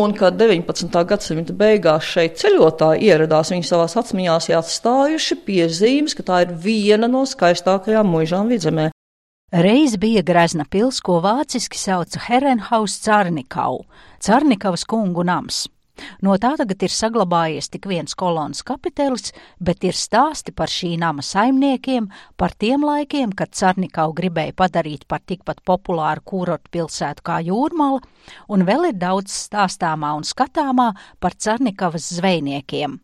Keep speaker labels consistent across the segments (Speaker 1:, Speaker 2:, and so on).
Speaker 1: Un, kad 19. gadsimta beigās šeit ceļotāji ieradās, viņi savās atmiņās ir atstājuši piezīmes, ka tā ir viena no skaistākajām muižām vidzemē.
Speaker 2: Reiz bija grezna pils, ko vāciski sauca Herenhaus Cārnikau, Cārnikavas kungu nams. No tā tagad ir saglabājies tik viens kolonas kapitelis, bet ir stāsti par šī nama saimniekiem, par tiem laikiem, kad Carnikau gribēja padarīt par tikpat populāru kūrotu pilsētu kā Jūrmala, un vēl ir daudz stāstāmā un skatāmā par Carnikavas zvejniekiem.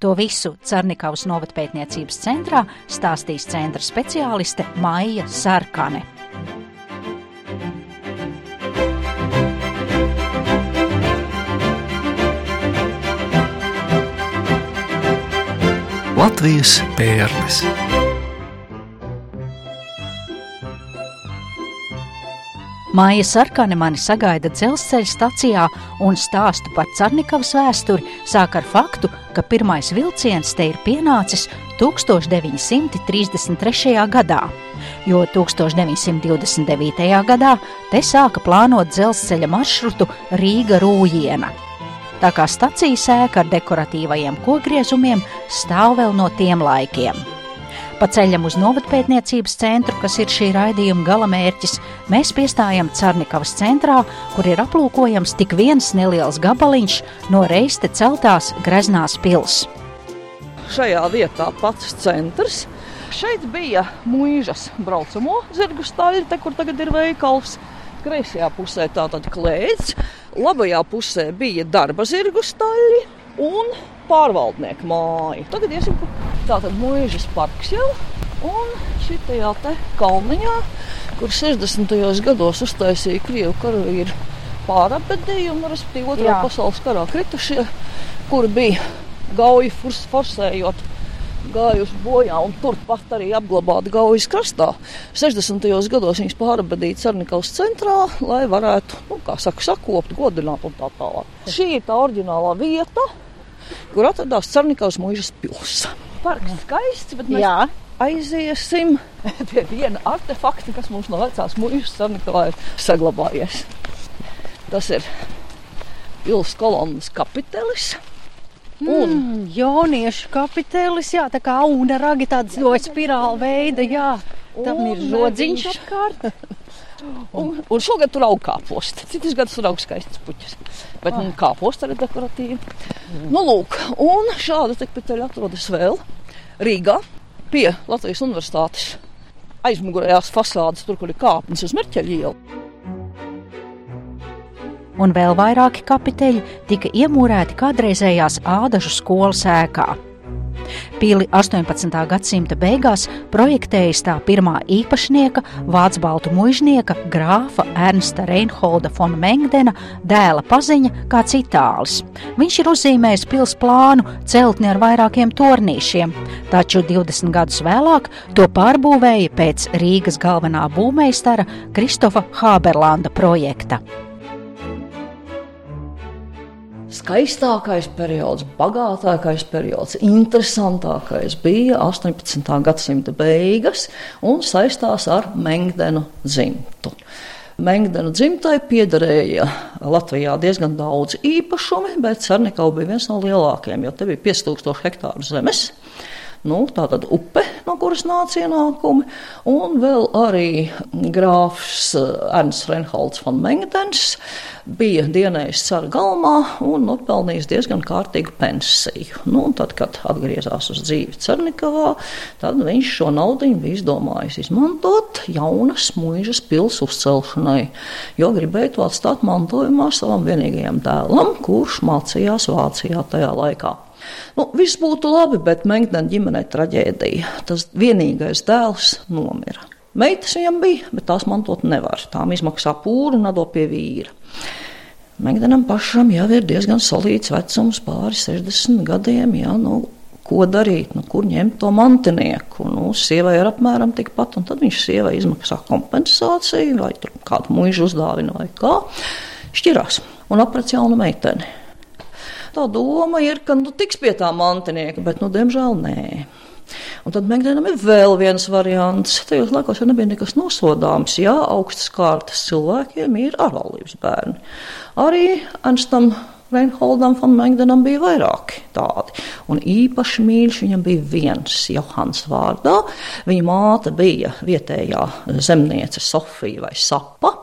Speaker 2: To visu Carnikavas novatpētniecības centrā stāstīs centra speciāliste Maija Sarkane.
Speaker 3: Latvijas pērles.
Speaker 2: Māja Sarkane mani sagaida dzelzceļa stacijā un stāstu par Carnikavas vēsturi sāk ar faktu, ka pirmais vilciens te ir pienācis 1933. gadā, jo 1929. gadā te sāka plānot dzelzceļa maršrutu Rīga-Rūjiena. Tā kā stacijas ēka ar dekoratīvajiem kogriezumiem stāv vēl no tiem laikiem. Pa ceļam uz novadpētniecības centru, kas ir šī raidījuma galamērķis, mēs piestājam Carnikavas centrā, kur ir aplūkojams tik viens neliels gabaliņš no reizte celtās Greznās pils.
Speaker 1: Šajā vietā pats centrs. Šeit bija mūžas braucamo zirgu te kur tagad ir veikals. Kreisajā pusē tā tad klēts, labajā pusē bija darba zirgu staļi un pārvaldnieku māja. Tagad iesim tātad mūžas parks jau. Un šitajā te kalniņā, kur 60. gados uztaisīja Krievu karavīru pārapedījumu, respektīvi otrā pasaules karā kritušie, kuri bija gauji forsējot gājuši bojā un turpat arī apglabāti Gaujas krastā. 60. gados viņas pārabadīja Cernikavas centrā, lai varētu, nu, kā saka, sakopt, godināt un tā tālāk. Šī ir tā oriģinālā vieta, kur atradās Cernikavas mūžas pils. Parks skaists, bet mēs Jā. aiziesim pie viena artefakta, kas mums no vecās mūžas Cernikavā ir saglabājies. Tas ir pils kolonnas kapitelis.
Speaker 2: Un mm, jauniešu kapitēlis, jā, tā kā auna ragi tāds no spirāla veida, jā. Tam ir žodziņš
Speaker 1: un, un šogad tur aug kāposti. Citus gadus tur aug skaistas puķis. Bet ah. nu, kāposta ir dekoratīva. Mm. Nu, lūk, un šāda tekpiteļa atrodas vēl Rīgā pie Latvijas universitātes aizmugurējās fasādes, tur, kur ir kāpnes uz Merķeļa ielu
Speaker 2: un vēl vairāki kapiteļi tika iemūrēti kādreizējās ādažu skolas ēkā. Pili 18. gadsimta beigās projektējis tā pirmā īpašnieka, vācu baltu mužnieka, grāfa Ernsta Reinholda von Mengdena dēla paziņa kāds itālis. Viņš ir uzzīmējis pils plānu celtni ar vairākiem tornīšiem, taču 20 gadus vēlāk to pārbūvēja pēc Rīgas galvenā būvmeistara Kristofa Hāberlanda projekta
Speaker 1: skaistākais periods, bagātākais periods, interesantākais bija 18. gadsimta beigas un saistās ar Mengdenu dzimtu. Mengdenu dzimtai piederēja Latvijā diezgan daudz īpašumi, bet Cernikau bija viens no lielākajiem, jo te bija 5000 hektāru zemes. Nu, tā tad upe, no kuras nāca ienākumi, un vēl arī grāfs eh, Ernsts Reinholds von Mengdens bija dienējis cara galmā un nopelnījis diezgan kārtīgu pensiju. Nu, tad, kad atgriezās uz dzīvi Cernikavā, tad viņš šo naudu bija izdomājis izmantot jaunas mūžas pils uzcelšanai, jo gribēja to atstāt mantojumā savam vienīgajam dēlam, kurš mācījās Vācijā tajā laikā. Nu, viss būtu labi, bet Menkdena ģimenei traģēdija. Tas vienīgais dēls nomira. Meitas viņam bija, bet tās mantot nevar. Tām izmaksā pūru un nado pie vīra. Menkdenam pašam jau ir diezgan solīts vecums, pāri 60 gadiem. Jā, nu, ko darīt, nu, kur ņemt to mantinieku. Nu, sievai ir apmēram tikpat, un tad viņš sievai izmaksā kompensāciju, vai kādu mūžu uzdāvina, vai kā. Šķirās un aprec jaunu meiteni. Tā doma ir, ka nu, tiks pie tā mantinieka, bet, nu, diemžēl, nē. Un tad Megdēnam ir vēl viens variants. Tajos laikos jau nebija nekas nosodāms. Jā, augstas kārtas cilvēkiem ir ārlaulības bērni. Arī Ernstam Reinholdam von Megdenam bija vairāki tādi. Un īpaši mīļš viņam bija viens Johans vārdā. Viņa māte bija vietējā zemniece Sofija vai Sapa.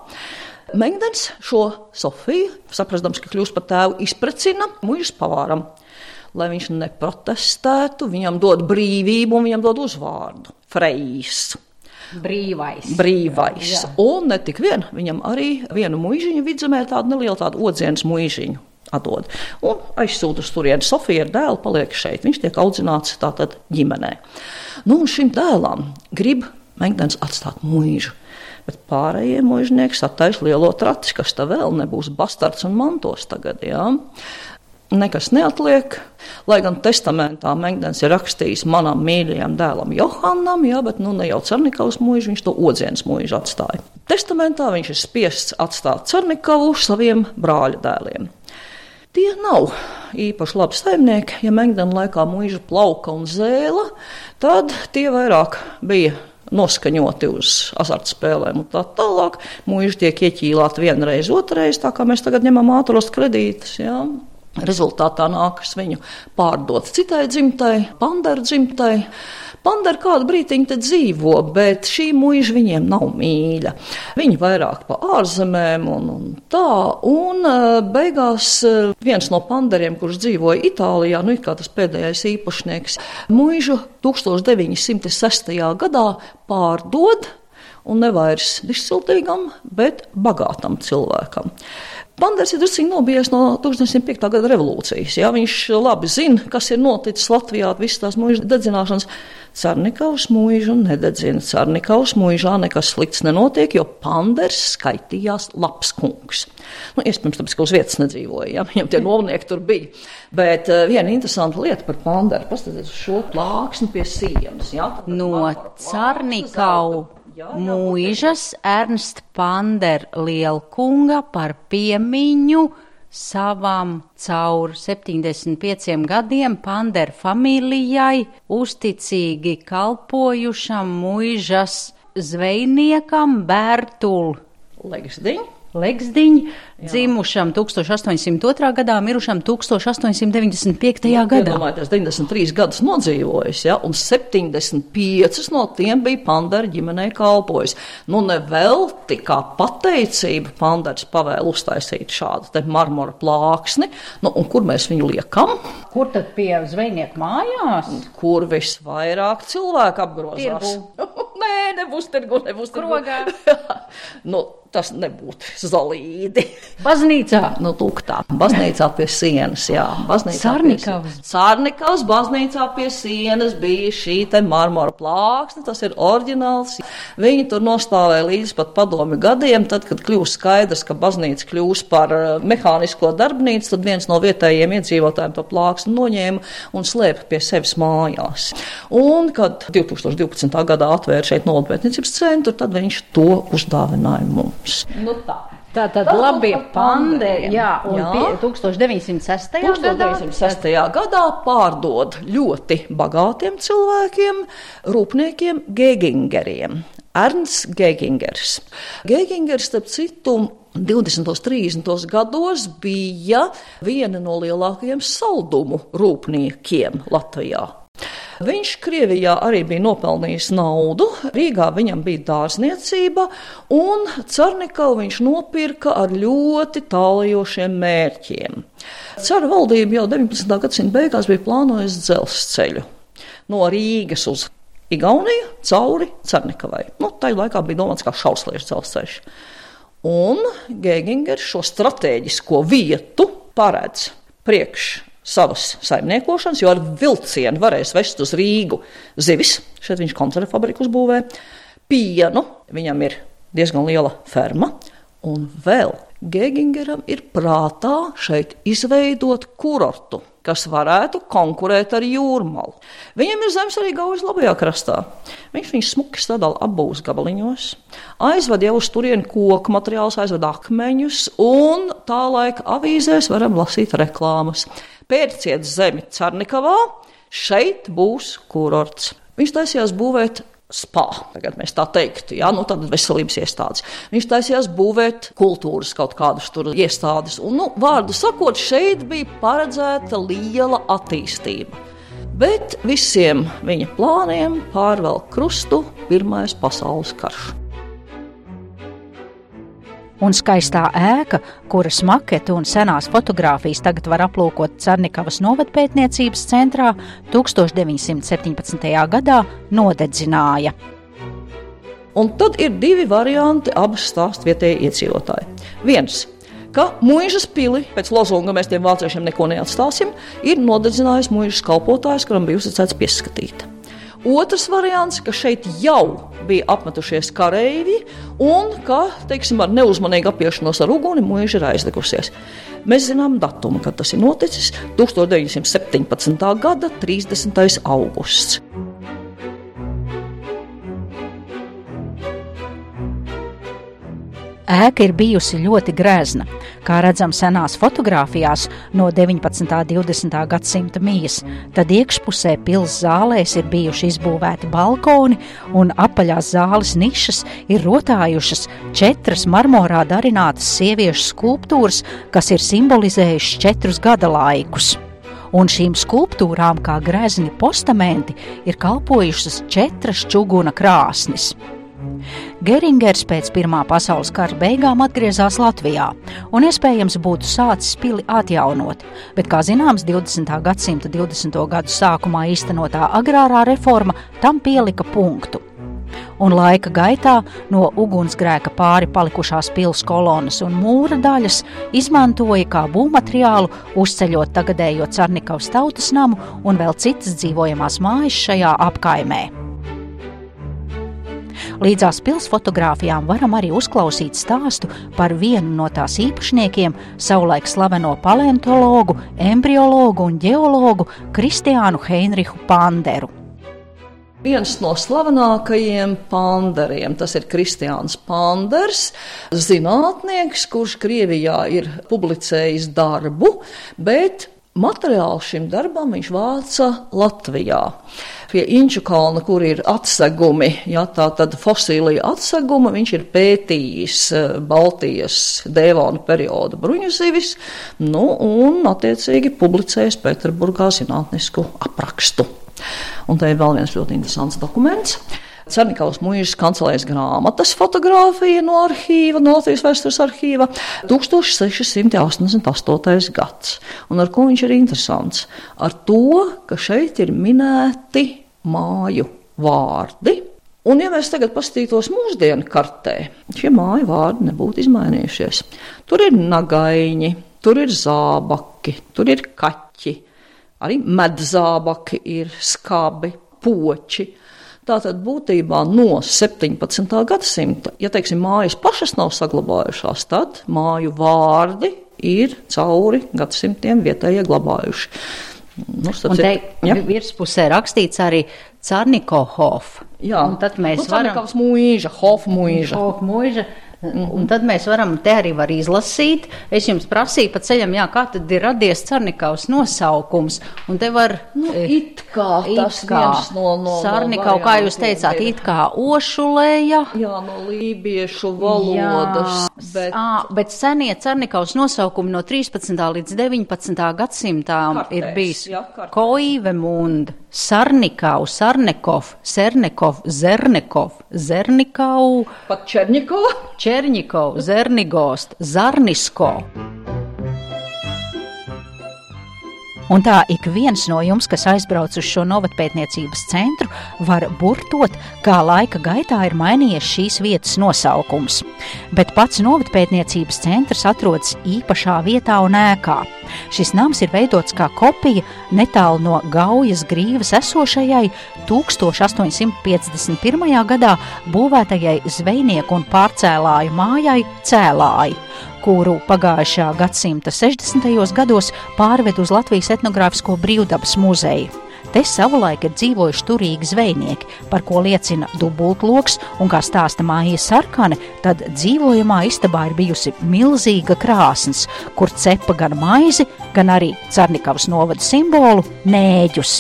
Speaker 1: Megdens šo Sofiju, saprastams, ka kļūs par tēvu, izprecina mužas pavāram. Lai viņš neprotestētu, viņam dod brīvību un viņam dod uzvārdu - Frejs.
Speaker 2: Brīvais.
Speaker 1: Brīvais. Jā. Un ne tik vien, viņam arī vienu mūžiņu vidzemē tādu nelielu tādu odzienas mūžiņu atdod. Un aizsūta uz turieni Sofija ar dēlu, paliek šeit. Viņš tiek audzināts tātad ģimenē. Nu, un šim dēlam grib Megdens atstāt mūžu. Bet pārējie mūžnieki sataisa lielo trati, kas tā vēl nebūs bastards un mantos tagad. Jā. Nekas neatliek, lai gan testamentā Megdens ir rakstījis manam mīļajam dēlam Johannam, jā, bet nu ne jau Cernikavas mūžu, viņš to odzienas mūžu atstāja. Testamentā viņš ir spiests atstāt Cernikavu saviem brāļa dēliem. Tie nav īpaši labi saimnieki. Ja Megdana laikā mūža plauka un zēla, tad tie vairāk bija noskaņoti uz azartspēlēm un tā tālāk. Mūža tiek ieķīlāta vienreiz, otrreiz, tā kā mēs tagad ņemam ātros kredītus. Jā. Rezultātā nākas viņu pārdot citai dzimtai, pandaru dzimtai. Pandara kādu brīdiņu te dzīvo, bet šī mūža viņiem nav mīļa. Viņi vairāk pa ārzemēm un, un tā. Un uh, beigās uh, viens no pandariem, kurš dzīvoja Itālijā, nu kā tas pēdējais īpašnieks, mūžu 1906. gadā pārdod un nevairs dišciltīgam, bet bagātam cilvēkam. Panders ir drusku nobijies no 1905. gada revolūcijas. Jā, viņš labi zina, kas ir noticis Latvijā, visas tās mūža dedzināšanas. Cārnikaus mūžu nededzina. Cārnikaus mūžā nekas slikts nenotiek, jo Panders skaitījās labs kungs. Nu, iespējams, tāpēc, ka uz vietas nedzīvoja, ja? viņam tie novnieki tur bija. Bet uh, viena interesanta lieta par Panderu, paskatieties uz šo plāksni pie sienas. Ja?
Speaker 2: No Cārnikau mūžas Ernst Pander Lielkunga par piemiņu savam caur 75 gadiem Pander familijai uzticīgi kalpojušam mūžas zvejniekam Bērtul
Speaker 1: Legsdiņu.
Speaker 2: Legsdiņa, dzimušam 1802. gadā, mirušam 1895. Nu, gadā.
Speaker 1: Iedomājieties, 93 gadus nodzīvojis, ja, un 75 no tiem bija pandara ģimenei kalpojis. Nu, nevelti kā pateicība pandars pavēl uztaisīt šādu te marmora plāksni, nu, un kur mēs viņu liekam?
Speaker 2: Kur tad pie zvejnieku mājās?
Speaker 1: Kur visvairāk cilvēku apgrozās? Nē, nebūs tirgu, nebūs tirgu.
Speaker 2: Krogā.
Speaker 1: nu, tas nebūtu zolīdi.
Speaker 2: Baznīcā.
Speaker 1: Nu, lūk tā, baznīcā pie sienas, jā.
Speaker 2: Sārnikavas.
Speaker 1: Sārnikavas baznīcā pie sienas bija šī te marmora plāksne, tas ir oriģināls. Viņi tur nostāvēja līdz pat padomi gadiem, tad, kad kļūst skaidrs, ka baznīca kļūs par eh, mehānisko darbnīcu, tad viens no vietējiem iedzīvotājiem to plāksni noņēma un slēpa pie sevis mājās. Un, kad 2012. gadā atvēra šeit novatpētniecības centru, tad viņš to uzdāvināja mums.
Speaker 2: Nu tā. Tā tad labi pandēri, jā, un jā. Pie, 1906.
Speaker 1: 1906. gadā, gadā pārdod ļoti bagātiem cilvēkiem, rūpniekiem, Gegingeriem. Ernsts Gegingers. Gegingers, starp citu, 20. un 30. gados bija viena no lielākajiem saldumu rūpniekiem Latvijā. Viņš Krievijā arī bija nopelnījis naudu, Rīgā viņam bija dārzniecība, un Cernikavu viņš nopirka ar ļoti tālajošiem mērķiem. Cara valdība jau 19. gadsimta beigās bija plānojusi dzelzceļu no Rīgas uz Igauniju cauri Cernikavai. Nu, tā laikā bija domāts kā šausliešu dzelzceļš. Un Gēgingers šo strateģisko vietu paredz priekš savas saimniekošanas, jo ar vilcienu varēs vest uz Rīgu zivis. Šeit viņš koncertu fabriku uzbūvē, pienu, viņam ir diezgan liela ferma, un vēl Gegingeram ir prātā šeit izveidot kurortu, kas varētu konkurēt ar jūrmalu. Viņam ir zemes arī gaujas labajā krastā. Viņš viņus smuki sadala abos gabaliņos, aizved jau uz turieni koku materiālus, aizved akmeņus, un tā laika avīzēs varam lasīt reklāmas. Pērciet zemi Cernikavā, šeit būs kurorts. Viņš taisījās būvēt spā, tagad mēs tā teiktu, ja, nu, tādas veselības iestādes. Viņš taisījās būvēt kultūras kaut kādas tur iestādes. Un, nu, vārdu sakot, šeit bija paredzēta liela attīstība. Bet visiem viņa plāniem pārvelk krustu Pirmais pasaules karš
Speaker 2: un skaistā ēka, kuras maketu un senās fotogrāfijas tagad var aplūkot Cernikavas novatpētniecības centrā, 1917. gadā nodedzināja.
Speaker 1: Un tad ir divi varianti, abas stāst vietējie iedzīvotāji. Viens ka mūžas pili, pēc lozunga mēs tiem vāciešiem neko neatstāsim, ir nodedzinājis mūžas kalpotājs, kuram bija uzticēts pieskatīt. Otrs variants, ka šeit jau bija apmetušies kareivji un ka, teiksim, ar neuzmanīgu apiešanos ar uguni mūža ir aizlikusies. Mēs zinām datumu, kad tas ir noticis - 1917. gada 30. augusts.
Speaker 2: Ēka ir bijusi ļoti grezna, kā redzams senās fotografijās no 19. un 20. gadsimta mijas. Tad iekšpusē pilsētas zālēs ir bijuši izbūvēti balkoni, un apaļās zāles nišas ir rotājušas četras marmorā darinātas sieviešu skulptūras, kas ir simbolizējušas četrus gada laikus un šīm skulptūrām, kā grezni postamenti, ir kalpojušas četras čuguna krāsnis. Geringers pēc Pirmā pasaules kara beigām atgriezās Latvijā un iespējams būtu sācis pili atjaunot, bet, kā zināms, 20. gadsimta 20. gadu sākumā īstenotā agrārā reforma tam pielika punktu un laika gaitā no ugunsgrēka pāri palikušās pilsētas kolonas un mūra daļas izmantoja kā būvmateriālu, uzceļot tagadējo Cernikavas tautas namu un vēl citas dzīvojamās mājas šajā apkaimē. Līdzās pilsētas fotografijām varam arī uzklausīt stāstu par vienu no tās īpašniekiem, savulaik slaveno paleontologu, embriologu un ģeologu Kristiānu Heinrichu Panderu
Speaker 1: viens no slavenākajiem pandariem. Tas ir Kristiāns Panders, zinātnieks, kurš Krievijā ir publicējis darbu, bet materiālu šim darbam viņš vāca Latvijā pie Inču kalna, kur ir atsegumi, ja, tā tad fosīlija atseguma, viņš ir pētījis eh, Baltijas dēvānu periodu bruņuzivis, nu, un attiecīgi publicējis Pēterburgā zinātnisku aprakstu. Un te ir vēl viens ļoti interesants dokuments. Cernikavas mūžas kancelēs grāmatas fotografija no arhīva, no Latvijas vēstures arhīva 1688. gads. Un ar ko viņš ir interesants? Ar to, ka šeit ir minēti māju vārdi. Un, ja mēs tagad paskatītos mūsdienu kartē, šie māju vārdi nebūtu izmainījušies. Tur ir nagaiņi, tur ir zābaki, tur ir kaķi, arī medzābaki, ir skabi, poči. Tātad būtībā no 17. gadsimta, ja teiksim, mājas pašas nav saglabājušās, tad māju vārdi ir cauri gadsimtiem vietējie glabājuši.
Speaker 2: Nu, un te ja? virspusē rakstīts arī Carnikohof.
Speaker 1: Jā, un tad mēs nu, varam. Mūža, Hof mūža.
Speaker 2: Hof mūža. -hmm. Un tad mēs varam te arī var izlasīt. Es jums prasīju pa ceļam, jā, kā tad ir radies Carnikaus nosaukums. Un te var.
Speaker 1: Nu, it kā it tas kā, no, no,
Speaker 2: Sarnikau, no kā jūs teicāt, it kā ošulēja.
Speaker 1: Jā, no lībiešu valodas.
Speaker 2: Jā, bet... À, bet senie Carnikaus nosaukumi no 13. līdz 19. gadsimtām kartēs, ir bijis jā, Koivemund, Sarnikau, Sarnekov, Sernekov, Zernekov, Zernikau.
Speaker 1: Pat Černikov?
Speaker 2: Černikov, Zernigost, Zarnisko. Un tā ik viens no jums, kas aizbrauc uz šo novatpētniecības centru, var burtot, kā laika gaitā ir mainījies šīs vietas nosaukums. Bet pats novatpētniecības centrs atrodas īpašā vietā un ēkā. Šis nams ir veidots kā kopija netālu no Gaujas grīvas esošajai 1851. gadā būvētajai zvejnieku un pārcēlāju mājai Cēlāji kuru pagājušā gadsimta 60. gados pārved uz Latvijas etnogrāfisko brīvdabas muzeju. Te savulaik ir dzīvojuši turīgi zvejnieki, par ko liecina dubultloks, un kā stāsta māja sarkane, tad dzīvojamā istabā ir bijusi milzīga krāsns, kur cepa gan maizi, gan arī Cernikavas novada simbolu nēģus.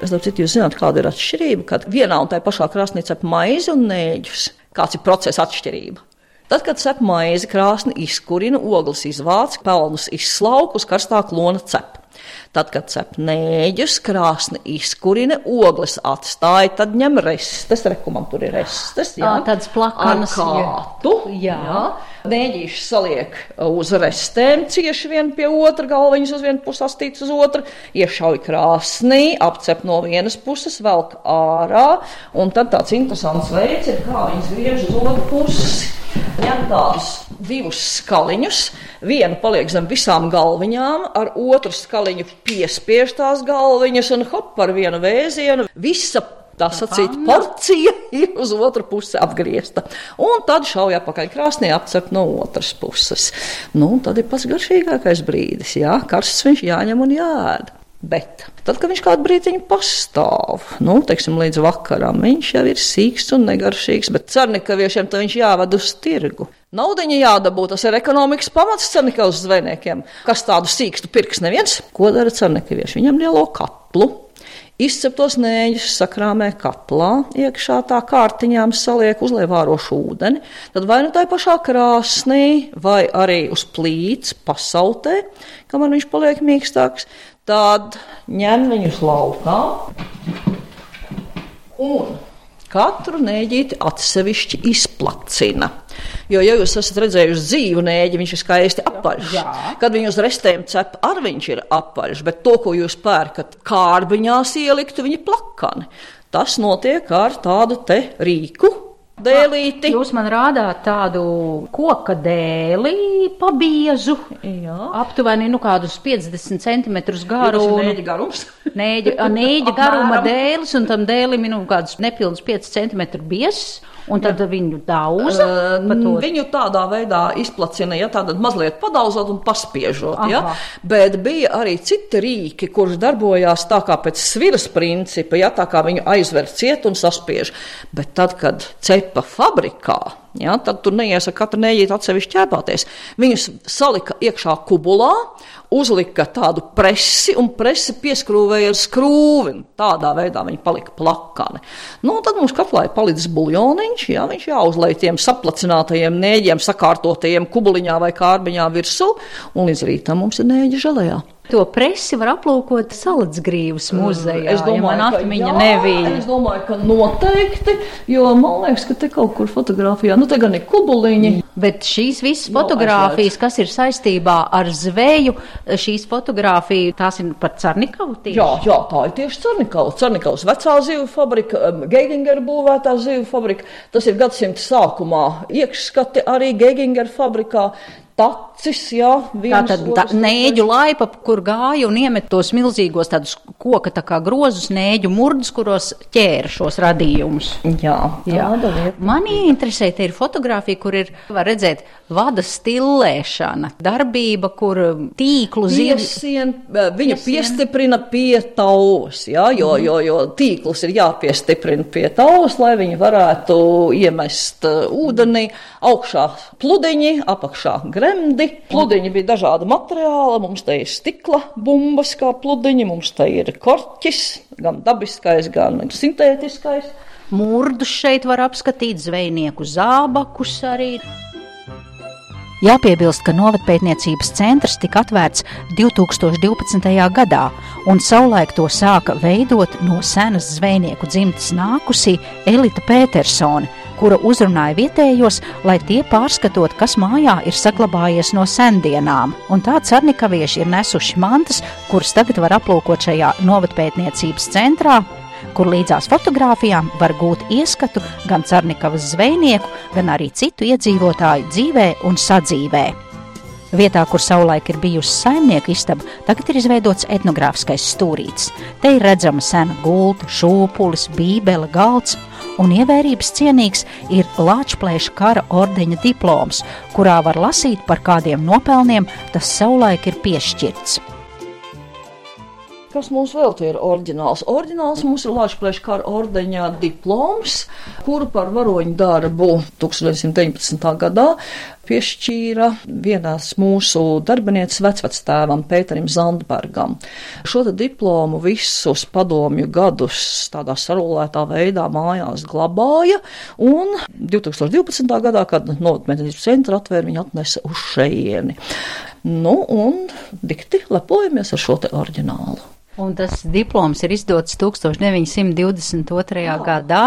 Speaker 1: Es domāju, jūs zināt, kāda ir atšķirība, kad vienā un tajā pašā krāsnī cep maizi un nēģus. Kāds ir procesa atšķirība? Tad, kad cep maizi, krāsni izkurina, ogles izvāc, pelnus izslauk, uz karstā klona cep. Tad, kad cep nēģus, krāsni izkurina, ogles atstāja, tad ņem restes, rekumam tur ir restes, jā.
Speaker 2: Ā, tādas plakanas,
Speaker 1: kātu,
Speaker 2: jā.
Speaker 1: jā. Nēģīši saliek uz restēm, cieši vien pie otra, galviņas uz vienu pusi, astīts uz otru, iešauj krāsnī, apcep no vienas puses, velk ārā, un tad tāds interesants veids ir, kā viņas griež uz otru pusi. Ņem tādus divus skaliņus, vienu paliek zem visām galviņām, ar otru skaliņu piespiež tās galviņas un hop par vienu vēzienu. Visa tā sacīt, porcija ir uz otru pusi apgriezta. Un tad šauja apakaļ krāsnī, apcep no otras puses. Nu, tad ir pats garšīgākais brīdis, jā, karsts viņš jāņem un jāēd. Bet tad, kad viņš kādu brīdiņu pastāv, nu, teiksim, līdz vakaram, viņš jau ir sīks un negaršīgs, bet cernikāviešiem to viņš jāved uz tirgu. Naudiņa jādabū, tas ir ekonomikas pamats cernikāvas zvejniekiem. Kas tādu sīkstu pirks neviens? Ko dara cernikāvieši? Viņam lielo katlu. Izceptos nēģus sakrāmē katlā, iekšā tā kārtiņām saliek uzliek vārošu ūdeni, tad vai nu tā pašā krāsnī, vai arī uz plīts pasautē, kamēr viņš paliek mīkstāks, tad ņem viņus laukā un katru nēģīti atsevišķi izplacina. Jo, ja jūs esat redzējuši dzīvu nēģi, viņš ir skaisti apaļš.
Speaker 2: Jā.
Speaker 1: Kad viņu uz restēm cep, ar viņš ir apaļš, bet to, ko jūs pērkat kārbiņās ieliktu, viņi plakani. Tas notiek ar tādu te rīku. Dēlīti.
Speaker 2: Jūs man rādāt tādu koka dēli, pabiezu,
Speaker 1: Jā.
Speaker 2: aptuveni nu, kādus 50 centimetrus garu.
Speaker 1: Nēģi garums.
Speaker 2: Nēģa, a, nēģa garuma dēlis, un tam dēlim ir nu, kāds nepilns 5 centimetru biezs, un tad viņu dauza. pa to.
Speaker 1: Viņu tādā veidā izplacina, ja tāda mazliet padauzot un paspiežot. Ja?
Speaker 2: Aha.
Speaker 1: Bet bija arī citi rīki, kurš darbojās tā kā pēc sviras principa, ja tā kā viņu aizver ciet un saspiež. Bet tad, kad cepa fabrikā, ja, tad tur neiesaka katru neiet atsevišķi ķēpāties. Viņus salika iekšā kubulā, uzlika tādu presi un presi pieskrūvēja ar skrūvi. Tādā veidā viņi palika plakani. Nu, tad mums katlā ir palicis buļļoniņš, jā, viņš jāuzlej tiem saplacinātajiem nēģiem, sakārtotajiem kubuliņā vai kārbiņā virsū, un līdz rītam mums ir nēģi žēlējā.
Speaker 2: To presi var aplūkot Salacgrīvas muzejā.
Speaker 1: Es domāju,
Speaker 2: ja
Speaker 1: ka jā,
Speaker 2: nebija.
Speaker 1: Es domāju, ka noteikti, jo man liekas, ka te kaut kur fotografijā, nu te gan ir kubuliņi.
Speaker 2: Bet šīs visas fotogrāfijas, kas ir saistībā ar zveju, šīs fotogrāfijas, tās ir par Carnikavu tieši?
Speaker 1: Jā, jā, tā ir tieši Cernikavs. Cernikavs vecā zivju fabrika, um, Geigingera būvētā zivju fabrika. Tas ir gadsimta sākumā. Iekšskati arī Geigingera fabrikā. Tacis, jā,
Speaker 2: Tā tad
Speaker 1: otrs,
Speaker 2: nēģu laipa, kur gāja un iemet tos milzīgos tādus koka tā kā grozus, nēģu murdus, kuros ķēra šos radījumus.
Speaker 1: Jā,
Speaker 2: Jā. Mani interesē, te ir fotografija, kur ir, var redzēt, vada stilēšana, darbība, kur um, tīklu zivju.
Speaker 1: Piesien, eh, viņu
Speaker 2: Piesien.
Speaker 1: piestiprina pie tauvas, jā, jo,
Speaker 2: Mhm.
Speaker 1: jo, jo tīkls ir jāpiestiprina pie tauvas, lai viņi varētu iemest eh, ūdenī. Augšā pludiņi, apakšā gremdi. Pludiņi bija dažādi materiāli. Mums te ir stikla bumbas kā pludiņi, mums te ir korķis, gan dabiskais, gan sintētiskais.
Speaker 2: Mūrdus šeit var apskatīt, zvejnieku zābakus arī. Jāpiebilst, ka novadpētniecības centrs tika atvērts 2012. gadā, un savulaik to sāka veidot no senas zvejnieku dzimtas nākusī Elita Petersone, kura uzrunāja vietējos, lai tie pārskatot, kas mājā ir saglabājies no sendienām. Un tā cernikavieši ir nesuši mantas, kuras tagad var aplūkot šajā novadpētniecības centrā, kur līdzās fotografijām var gūt ieskatu gan Cernikavas zvejnieku, gan arī citu iedzīvotāju dzīvē un sadzīvē. Vietā, kur savulaik ir bijusi saimnieka istaba, tagad ir izveidots etnogrāfiskais stūrītis. Te ir redzama sena gulta, šūpulis, bībele, galds, un ievērības cienīgs ir Lāčplēša kara ordeņa diploms, kurā var lasīt par kādiem nopelniem tas savulaik ir piešķirts.
Speaker 1: Kas mums vēl te ir oriģināls? Oriģināls mums ir Latvijas kara ordeņa diploms, kuru par varoņu darbu 1919. gadā piešķīra vienās mūsu darbinieces vecvectēvam Pēterim Zandbergam. Šo diplomu visus padomju gadus tādā sarulētā veidā mājās glabāja, un 2012. gadā, kad nometnes centra atvēra, viņa atnesa uz šejieni. Nu, un dikti lepojamies ar šo te oriģinālu.
Speaker 2: Un tas diploms ir izdots 1922. Jā, gadā.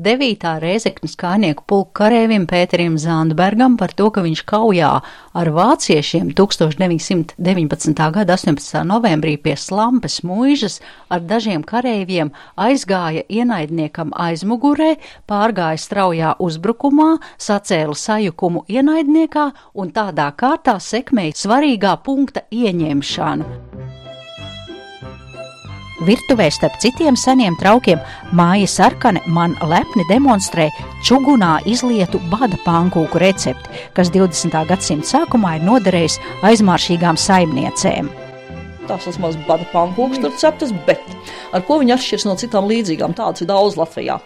Speaker 2: 9. reizeknas kājnieku pulku karēvim Pēterim Zandbergam par to, ka viņš kaujā ar vāciešiem 1919. gada 18. novembrī pie Slampes mūžas ar dažiem karēviem aizgāja ienaidniekam aizmugurē, pārgāja straujā uzbrukumā, sacēla sajukumu ienaidniekā un tādā kārtā sekmēja svarīgā punkta ieņemšanu. Virtuvē starp citiem seniem traukiem māja sarkane man lepni demonstrē čugunā izlietu bada pankūku recepti, kas 20. gadsimta sākumā ir noderējis aizmāršīgām saimniecēm.
Speaker 1: Tās mazas bada pankūkas receptes, bet ar ko viņi atšķiras no citām līdzīgām? Tādas ir daudz Latvijā.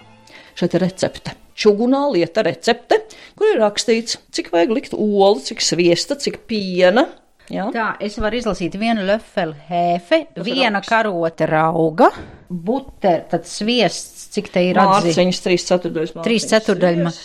Speaker 1: Šeit ir recepte. Čugunā lieta recepte, kur ir rakstīts, cik vajag likt olu, cik sviesta, cik piena,
Speaker 2: Ja? Tā, es varu izlasīt vienu lefeli hefe, viena karote rauga, buter, tad sviests, cik te ir.
Speaker 1: Mārciņas 3 ceturdaļas.
Speaker 2: 3 ceturdaļas.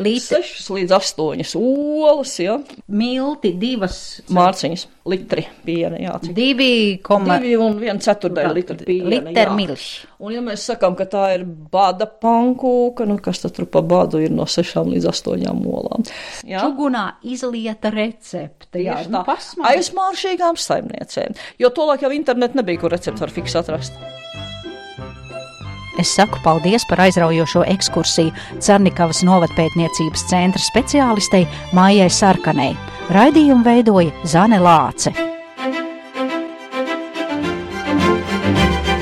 Speaker 1: Līdz 6 līdz 8 olas, ja.
Speaker 2: Milti, divas.
Speaker 1: Mārciņas, litri piena, jā.
Speaker 2: Cik? Divi, koma.
Speaker 1: Divi un viena ceturdaļa litra piena.
Speaker 2: Liter milš.
Speaker 1: Un ja mēs sakām, ka tā ir bada pankūka, nu kas tad tur pa badu ir no 6 līdz 8 olām.
Speaker 2: Jā. Čugunā izlieta recepte, jā.
Speaker 1: Nu, Aizmāršīgām saimniecēm, jo tolāk jau internet nebija, kur recepti var fiks atrast.
Speaker 2: Es saku paldies par aizraujošo ekskursiju Cernikavas novatpētniecības centra speciālistei Mājai Sarkanei. Raidījumu veidoja Zane Lāce.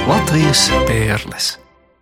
Speaker 3: Latvijas pērles.